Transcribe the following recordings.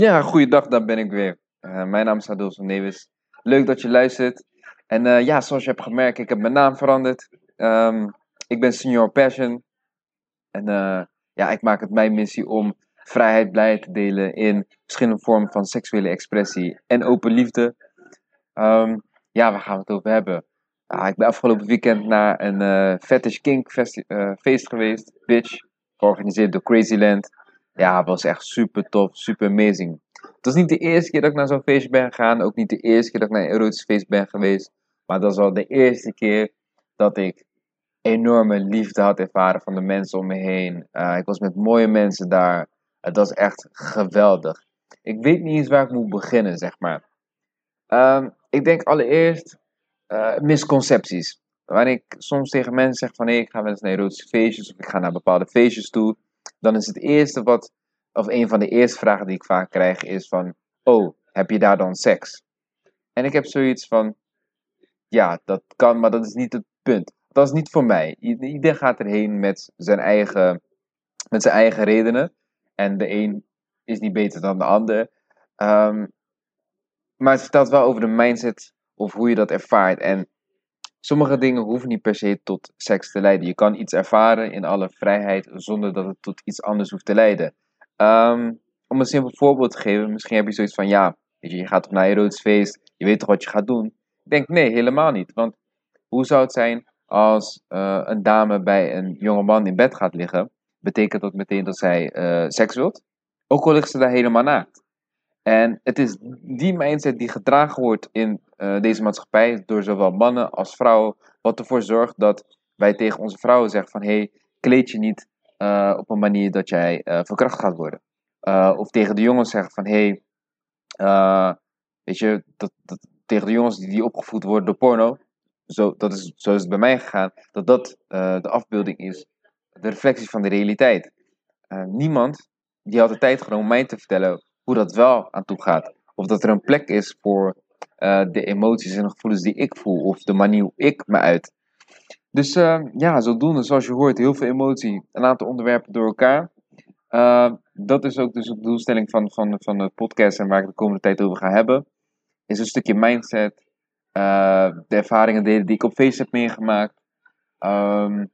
Ja, goeiedag, daar ben ik weer. Eh, mijn naam is Adolfo Nevis. Leuk dat je luistert. En eh, ja, zoals je hebt gemerkt, ik heb mijn naam veranderd. Ehm, ik ben Senior Passion. En eh, ja, ik maak het mijn missie om vrijheid, blijheid te delen in verschillende vormen van seksuele expressie en open liefde. Ehm, ja, waar gaan we het over hebben? Ah, ik ben afgelopen weekend naar een Fetish Kink feest geweest, Bitch, georganiseerd door Crazyland. Ja, het was echt super tof, super amazing. Het was niet de eerste keer dat ik naar zo'n feestje ben gegaan, ook niet de eerste keer dat ik naar een erotisch feest ben geweest, maar dat was wel de eerste keer dat ik enorme liefde had ervaren van de mensen om me heen. Eh, ik was met mooie mensen daar. Het was echt geweldig. Ik weet niet eens waar ik moet beginnen, zeg maar. Ehm, ik denk allereerst eh, misconcepties. Wanneer ik soms tegen mensen zeg van hé, ik ga wel eens naar erotische feestjes of ik ga naar bepaalde feestjes toe, dan is het eerste wat, of een van de eerste vragen die ik vaak krijg is van oh, heb je daar dan seks? En ik heb zoiets van ja, dat kan, maar dat is niet het punt. Dat is niet voor mij. Ieder gaat erheen met zijn eigen, met zijn eigen redenen. En de een is niet beter dan de ander. Ehm, maar het vertelt wel over de mindset of hoe je dat ervaart. En sommige dingen hoeven niet per se tot seks te leiden. Je kan iets ervaren in alle vrijheid zonder dat het tot iets anders hoeft te leiden. Ehm, om een simpel voorbeeld te geven, misschien heb je zoiets van ja, weet je, je gaat toch naar erotisch feest, je weet toch wat je gaat doen? Ik denk nee, helemaal niet. Want hoe zou het zijn als eh, een dame bij een jonge man in bed gaat liggen? Betekent dat meteen dat zij eh, seks wilt? Ook al ligt ze daar helemaal naakt. En het is die mindset die gedragen wordt in eh, deze maatschappij door zowel mannen als vrouwen, wat ervoor zorgt dat wij tegen onze vrouwen zeggen van hé, hey, kleed je niet eh, op een manier dat jij eh, verkracht gaat worden. Of tegen de jongens zeggen van hé, hey, weet je, dat, dat, tegen de jongens die, die opgevoed worden door porno, zo, dat is, zo is het bij mij gegaan, dat dat de afbeelding is, de reflectie van de realiteit. Niemand die had de tijd genomen om mij te vertellen hoe dat wel aan toe gaat. Of dat er een plek is voor eh, de emoties en de gevoelens die ik voel, of de manier hoe ik me uit. Dus eh, ja, zodoende, zoals je hoort, heel veel emotie, een aantal onderwerpen door elkaar. Uh, dat is ook dus de doelstelling van, van, van de podcast en waar ik de komende tijd over ga hebben. Is een stukje mindset, de ervaringen delen die ik op feest heb meegemaakt. Um,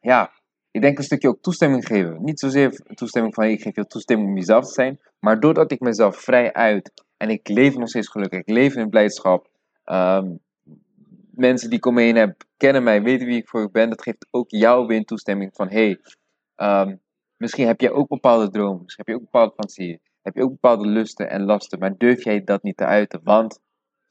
ja, ik denk een stukje ook toestemming geven. Niet zozeer toestemming van ik geef je toestemming om jezelf te zijn, maar doordat ik mezelf vrij uit en ik leef nog steeds gelukkig, ik leef in blijdschap. Um, mensen die ik om me heb, kennen mij, weten wie ik voor ben. Dat geeft ook jou weer een toestemming van hey, um, misschien heb jij ook bepaalde dromen, misschien heb je ook bepaalde fantasieën, heb je ook bepaalde lusten en lasten, maar durf jij dat niet te uiten, want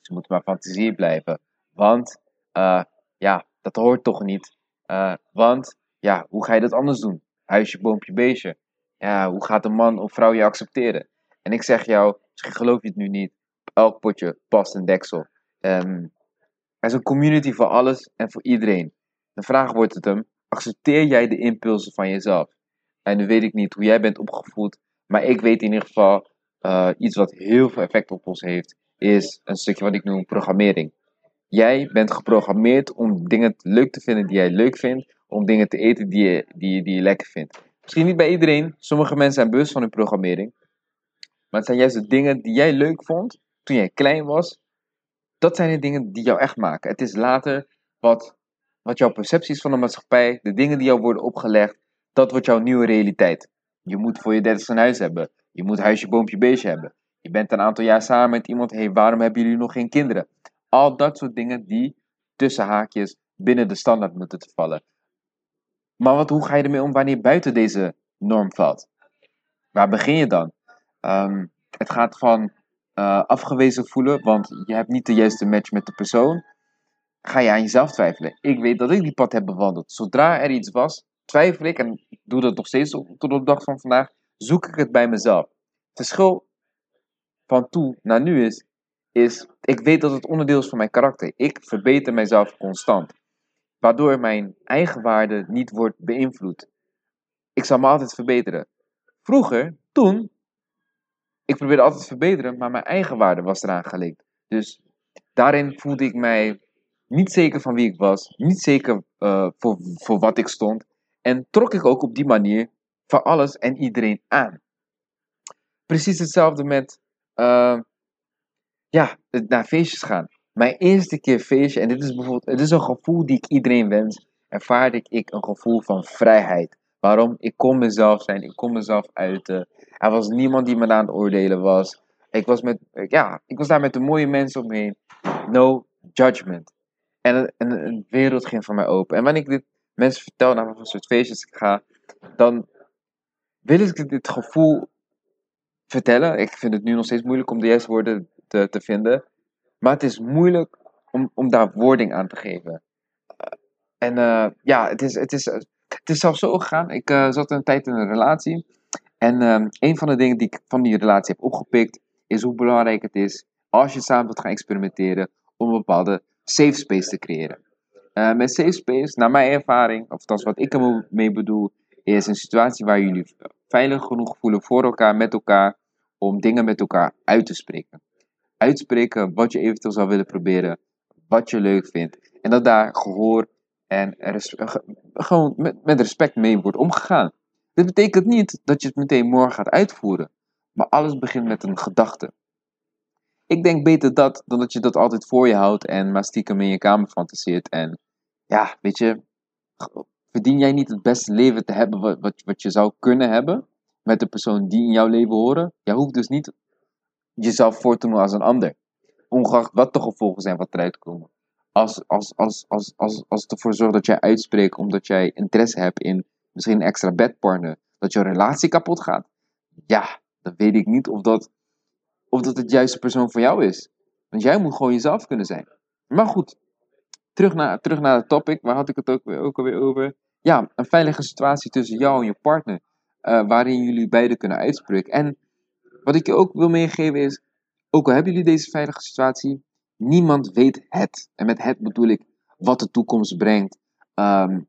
ze moeten maar fantasie blijven. Want uh, ja, dat hoort toch niet. Uh, want ja, hoe ga je dat anders doen? Huisje, boompje, beestje. Ja, hoe gaat een man of vrouw je accepteren? En ik zeg jou, misschien geloof je het nu niet, elk potje past een deksel. Um, er is een community voor alles en voor iedereen. De vraag wordt het hem, accepteer jij de impulsen van jezelf? En nu weet ik niet hoe jij bent opgevoed, maar ik weet in ieder geval uh, iets wat heel veel effect op ons heeft, is een stukje wat ik noem programmering. Jij bent geprogrammeerd om dingen leuk te vinden die jij leuk vindt, om dingen te eten die je, die, die je lekker vindt. Misschien niet bij iedereen, sommige mensen zijn bewust van hun programmering, maar het zijn juist de dingen die jij leuk vond toen jij klein was. Dat zijn de dingen die jou echt maken. Het is later wat, wat jouw perceptie is van de maatschappij, de dingen die jou worden opgelegd, dat wordt jouw nieuwe realiteit. Je moet voor je dertigste een huis hebben. Je moet huisje, boompje, beestje hebben. Je bent een aantal jaar samen met iemand. Hey, waarom hebben jullie nog geen kinderen? Al dat soort dingen die tussen haakjes binnen de standaard moeten te vallen. Maar wat, hoe ga je ermee om wanneer je buiten deze norm valt? Waar begin je dan? Um, het gaat van uh, afgewezen voelen, want je hebt niet de juiste match met de persoon. Ga je aan jezelf twijfelen? Ik weet dat ik die pad heb bewandeld. Zodra er iets was, twijfel ik, en doe dat nog steeds tot op de dag van vandaag, zoek ik het bij mezelf. Het verschil van toen naar nu is, is, ik weet dat het onderdeel is van mijn karakter. Ik verbeter mijzelf constant. Waardoor mijn eigen waarde niet wordt beïnvloed. Ik zal me altijd verbeteren. Vroeger, toen, ik probeerde altijd te verbeteren, maar mijn eigen waarde was eraan gelinkt. Dus daarin voelde ik mij niet zeker van wie ik was, niet zeker uh, voor, voor wat ik stond. En trok ik ook op die manier van alles en iedereen aan. precies hetzelfde met uh, ja, naar feestjes gaan. Mijn eerste keer feestje, en dit is bijvoorbeeld, het is een gevoel die ik iedereen wens, ervaarde ik, een gevoel van vrijheid. Waarom? Ik kon mezelf zijn, ik kon mezelf uiten. Er was niemand die me aan het oordelen was. Ik was, met, ja, ik was daar met de mooie mensen omheen. No judgment. En een, wereld ging voor mij open. En wanneer ik dit mensen vertel naar wat soort feestjes ik ga, dan wil ik dit gevoel vertellen. Ik vind het nu nog steeds moeilijk om de juiste woorden te, te vinden. Maar het is moeilijk om, om daar wording aan te geven. En uh, ja, het is, het, is, het is zelfs zo gegaan. Ik uh, zat een tijd in een relatie. En uh, een van de dingen die ik van die relatie heb opgepikt, is hoe belangrijk het is als je samen wilt gaan experimenteren om een bepaalde safe space te creëren. Met safe space, naar mijn ervaring, of althans wat ik ermee bedoel, is een situatie waar jullie veilig genoeg voelen voor elkaar, met elkaar, om dingen met elkaar uit te spreken. Uitspreken wat je eventueel zou willen proberen, wat je leuk vindt. En dat daar gehoor en gewoon met, met respect mee wordt omgegaan. Dit betekent niet dat je het meteen morgen gaat uitvoeren, maar alles begint met een gedachte. Ik denk beter dat dan dat je dat altijd voor je houdt en maar stiekem in je kamer fantaseert. En ja, weet je, verdien jij niet het beste leven te hebben wat, wat, wat je zou kunnen hebben met de persoon die in jouw leven horen? Jij hoeft dus niet jezelf voor te doen als een ander. Ongeacht wat de gevolgen zijn wat eruit komen. Als, als, als, als, als, als ervoor zorgt dat jij uitspreekt omdat jij interesse hebt in misschien een extra bedpartner, dat je relatie kapot gaat. Ja, dan weet ik niet of dat, of dat het juiste persoon voor jou is. Want jij moet gewoon jezelf kunnen zijn. Maar goed, terug naar, terug naar het topic. Waar had ik het ook, ook alweer over? Ja, een veilige situatie tussen jou en je partner. Uh, waarin jullie beiden kunnen uitspreken. En wat ik je ook wil meegeven is, ook al hebben jullie deze veilige situatie, niemand weet het. En met het bedoel ik wat de toekomst brengt. Um,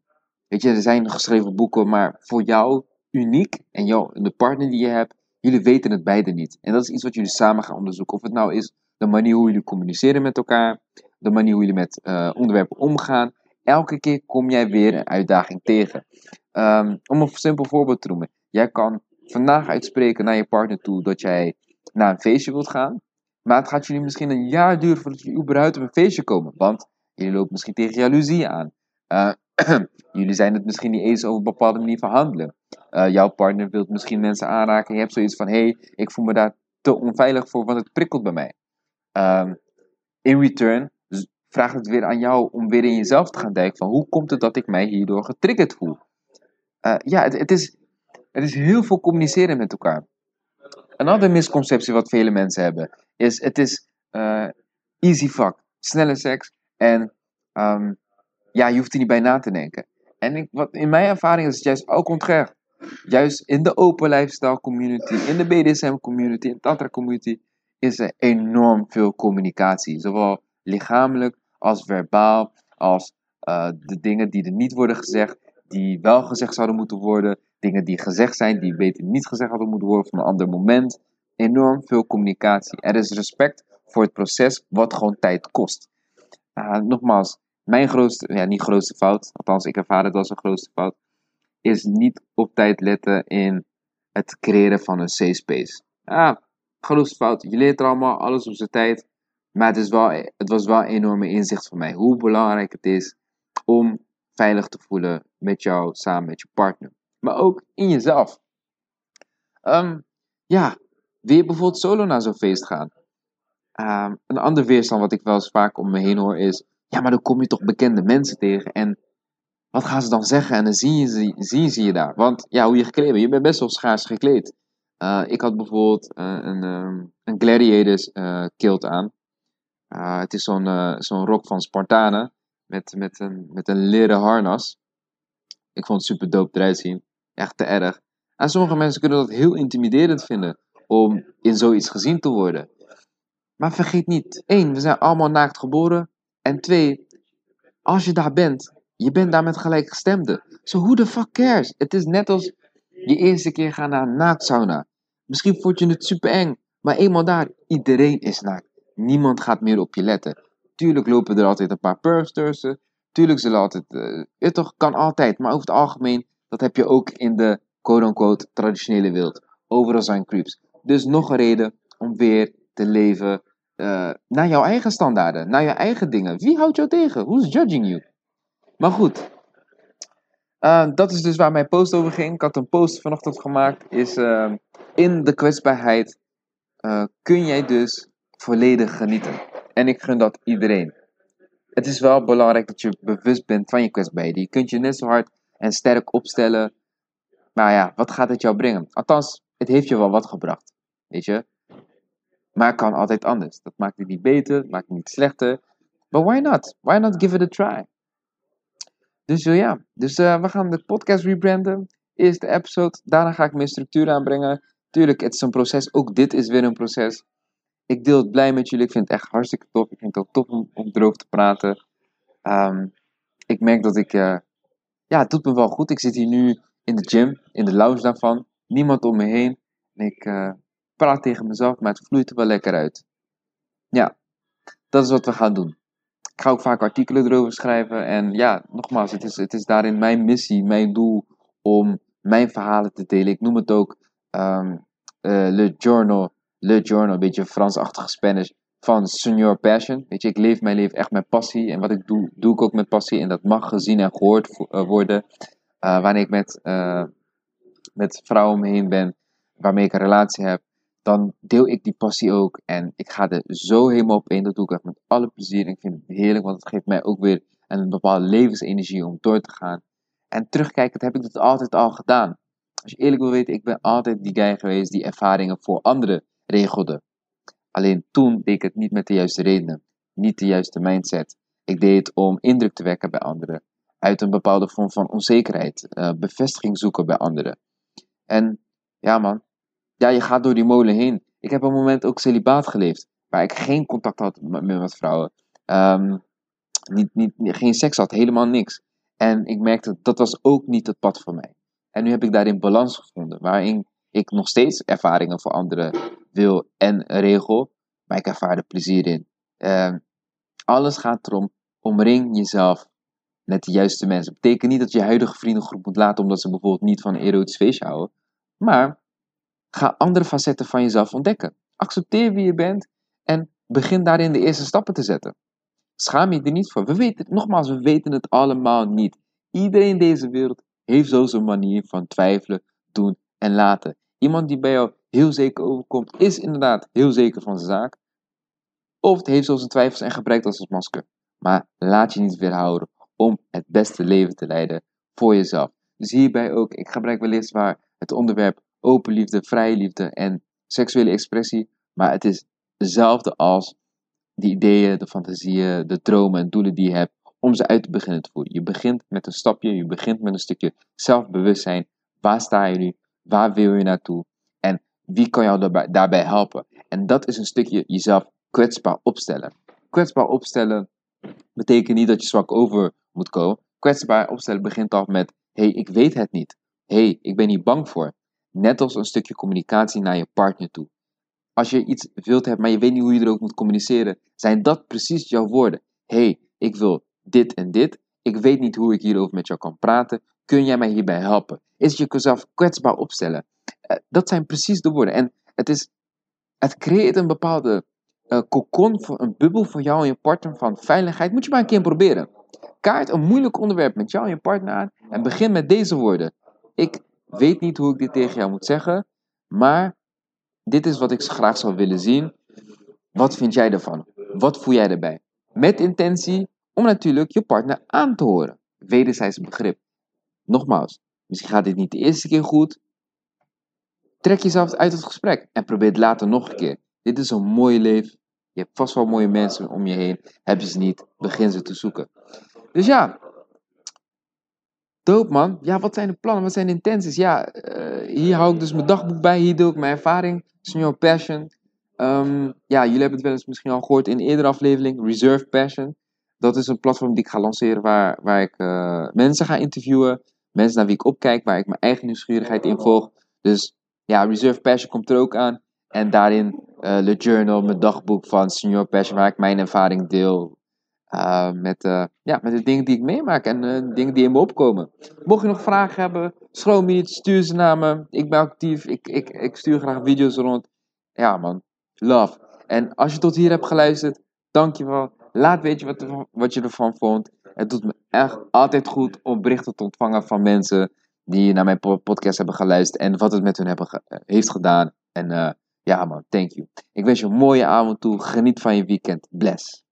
weet je, er zijn geschreven boeken, maar voor jou uniek en jou, de partner die je hebt, jullie weten het beide niet. En dat is iets wat jullie samen gaan onderzoeken. Of het nou is de manier hoe jullie communiceren met elkaar, de manier hoe jullie met uh, onderwerpen omgaan. Elke keer kom jij weer een uitdaging tegen. Um, om een simpel voorbeeld te noemen. Jij kan vandaag uitspreken naar je partner toe dat jij naar een feestje wilt gaan. Maar het gaat jullie misschien een jaar duren voordat jullie überhaupt op een feestje komen. Want jullie lopen misschien tegen jaloezie aan. Uh, jullie zijn het misschien niet eens over een bepaalde manier van handelen. Uh, jouw partner wilt misschien mensen aanraken. Je hebt zoiets van: hé, hey, ik voel me daar te onveilig voor, want het prikkelt bij mij. Um, in return vraagt het weer aan jou om weer in jezelf te gaan denken: van hoe komt het dat ik mij hierdoor getriggerd voel? Uh, ja, het, het, is, het is heel veel communiceren met elkaar. Een andere misconceptie wat vele mensen hebben is: het is uh, easy fuck, snelle seks en um, ja, je hoeft er niet bij na te denken. En wat, in mijn ervaring is het juist al contraire. Juist in de open lifestyle community, in de BDSM community, in de Tantra community, is er enorm veel communicatie. Zowel lichamelijk als verbaal, als uh, de dingen die er niet worden gezegd, die wel gezegd zouden moeten worden. Dingen die gezegd zijn, die beter niet gezegd hadden moeten worden van een ander moment. Enorm veel communicatie. Er is respect voor het proces, wat gewoon tijd kost. Uh, nogmaals, mijn grootste, ja, niet grootste fout, althans ik ervaar het als een grootste fout, is niet op tijd letten in het creëren van een safe space. Ah, grootste fout. Je leert er allemaal alles op zijn tijd. Maar het, is wel, het was wel een enorme inzicht voor mij. Hoe belangrijk het is om veilig te voelen met jou, samen met je partner. Maar ook in jezelf. Um, ja, wil je bijvoorbeeld solo naar zo'n feest gaan? Um, een ander weerstand wat ik wel eens vaak om me heen hoor is... Ja, maar dan kom je toch bekende mensen tegen. En wat gaan ze dan zeggen? En dan zie je ze, zie je, daar. Want ja, hoe je gekleed bent. Je bent best wel schaars gekleed. Uh, ik had bijvoorbeeld uh, een, um, een gladiators uh, kilt aan. het is zo'n zo'n rok van Spartanen. Met, met, een, met een leren harnas. Ik vond het super dope eruit zien. Echt te erg. En sommige mensen kunnen dat heel intimiderend vinden. Om in zoiets gezien te worden. Maar vergeet niet. één, we zijn allemaal naakt geboren. En twee, als je daar bent, je bent daar met gelijkgestemden. So who the fuck cares? Het is net als je eerste keer gaan naar een naaktsauna. Misschien vond je het super eng, maar eenmaal daar, iedereen is naakt. Niemand gaat meer op je letten. Tuurlijk lopen er altijd een paar pervs tussen. Tuurlijk zullen altijd, uh, het toch, kan altijd. Maar over het algemeen, dat heb je ook in de quote-unquote traditionele wereld. Overal zijn creeps. Dus nog een reden om weer te leven uh, naar jouw eigen standaarden, naar je eigen dingen. Wie houdt jou tegen? Who's judging you? Maar goed, uh, dat is dus waar mijn post over ging. Ik had een post vanochtend gemaakt. Is in de kwetsbaarheid kun jij dus volledig genieten. En ik gun dat iedereen. Het is wel belangrijk dat je bewust bent van je kwetsbaarheid. Je kunt je net zo hard en sterk opstellen. Maar ja, wat gaat het jou brengen? Althans, het heeft je wel wat gebracht. Weet je? Maar het kan altijd anders. Dat maakt het niet beter, maakt het niet slechter. But why not? Why not give it a try? Dus uh, ja, dus uh, we gaan de podcast rebranden. Eerste episode, daarna ga ik meer structuur aanbrengen. Tuurlijk, het is een proces. Ook dit is weer een proces. Ik deel het blij met jullie. Ik vind het echt hartstikke tof. Ik vind het ook tof om, erover te praten. Um, ik merk dat ik... Uh, ja, het doet me wel goed. Ik zit hier nu in de gym, in de lounge daarvan. Niemand om me heen. En ik praat tegen mezelf, maar het vloeit er wel lekker uit. Ja, dat is wat we gaan doen. Ik ga ook vaak artikelen erover schrijven. En ja, nogmaals, het is, het is daarin mijn missie, mijn doel om mijn verhalen te delen. Ik noem het ook um, Le Journal. Le Journal, een beetje Fransachtige Spanish. Van Senior Passion. Weet je, ik leef mijn leven echt met passie. En wat ik doe, doe ik ook met passie. En dat mag gezien en gehoord uh, worden. Uh, wanneer ik met, uh, met vrouwen om me heen ben. Waarmee ik een relatie heb dan deel ik die passie ook. En ik ga er zo helemaal op in. Dat doe ik echt met alle plezier. En ik vind het heerlijk, want het geeft mij ook weer een bepaalde levensenergie om door te gaan. En terugkijkend heb ik dat altijd al gedaan. Als je eerlijk wil weten, ik ben altijd die guy geweest die ervaringen voor anderen regelde. Alleen toen deed ik het niet met de juiste redenen. Niet de juiste mindset. Ik deed het om indruk te wekken bij anderen. Uit een bepaalde vorm van onzekerheid. Uh, bevestiging zoeken bij anderen. En ja man, ja, je gaat door die molen heen. Ik heb op een moment ook celibaat geleefd. Waar ik geen contact had met, met vrouwen. Um, niet, niet, geen seks had, helemaal niks. En ik merkte, dat was ook niet het pad voor mij. En nu heb ik daarin balans gevonden. Waarin ik nog steeds ervaringen voor anderen wil en regel. Maar ik ervaar er plezier in. Um, alles gaat erom, omring jezelf met de juiste mensen. Dat betekent niet dat je, je huidige vriendengroep moet laten omdat ze bijvoorbeeld niet van een erotisch feestje houden. Maar Ga andere facetten van jezelf ontdekken. Accepteer wie je bent en begin daarin de eerste stappen te zetten. Schaam je er niet voor. We weten, nogmaals, we weten het allemaal niet. Iedereen in deze wereld heeft zo zijn manier van twijfelen, doen en laten. Iemand die bij jou heel zeker overkomt, is inderdaad heel zeker van zijn zaak. Of het heeft zo zijn twijfels en gebruikt als een masker. Maar laat je niet weerhouden om het beste leven te leiden voor jezelf. Dus hierbij ook, ik gebruik wellicht waar het onderwerp open liefde, vrije liefde en seksuele expressie. Maar het is hetzelfde als de ideeën, de fantasieën, de dromen en doelen die je hebt om ze uit te beginnen te voeren. Je begint met een stapje, je begint met een stukje zelfbewustzijn. Waar sta je nu? Waar wil je naartoe? Wie kan jou daarbij, daarbij helpen? En dat is een stukje jezelf kwetsbaar opstellen. Kwetsbaar opstellen betekent niet dat je zwak over moet komen. Kwetsbaar opstellen begint al met: hé, hey, ik weet het niet. Hé, hey, ik ben hier bang voor. Net als een stukje communicatie naar je partner toe. Als je iets wilt hebben, maar je weet niet hoe je er ook moet communiceren, zijn dat precies jouw woorden. hey, ik wil dit en dit. Ik weet niet hoe ik hierover met jou kan praten. Kun jij mij hierbij helpen? Is je jezelf kwetsbaar opstellen? Uh, dat zijn precies de woorden. En het, is, het creëert een bepaalde uh, cocon, voor, een bubbel voor jou en je partner van veiligheid. Moet je maar een keer proberen. Kaart een moeilijk onderwerp met jou en je partner aan en begin met deze woorden. Ik weet niet hoe ik dit tegen jou moet zeggen, maar dit is wat ik graag zou willen zien. Wat vind jij ervan? Wat voel jij erbij? Met intentie om natuurlijk je partner aan te horen. Wederzijds begrip. Nogmaals, misschien gaat dit niet de eerste keer goed. Trek jezelf uit het gesprek en probeer het later nog een keer. Dit is een mooi leven. Je hebt vast wel mooie mensen om je heen. Heb je ze niet, begin ze te zoeken. Dus ja, Doop man. Ja, wat zijn de plannen? Wat zijn de intenties? Ja, uh, hier hou ik dus mijn dagboek bij. Hier deel ik mijn ervaring. Senior Passion. Um, ja, jullie hebben het wel eens misschien al gehoord in eerdere aflevering. Reserve Passion. Dat is een platform die ik ga lanceren waar, waar ik uh, mensen ga interviewen. Mensen naar wie ik opkijk, waar ik mijn eigen nieuwsgierigheid in volg. Dus ja, Reserve Passion komt er ook aan. En daarin uh, Le Journal, mijn dagboek van Senior Passion, waar ik mijn ervaring deel. Uh, met, uh, ja, met de dingen die ik meemaak en dingen die in me opkomen. Mocht je nog vragen hebben, schroom niet, stuur ze naar me. Ik ben actief, ik, ik, ik stuur graag video's rond. Ja man, love. En als je tot hier hebt geluisterd, dankjewel. Laat weten wat, wat je ervan vond. Het doet me echt altijd goed om berichten te ontvangen van mensen die naar mijn podcast hebben geluisterd en wat het met hun hebben heeft gedaan. En ja man, thank you. Ik wens je een mooie avond toe. Geniet van je weekend. Bless.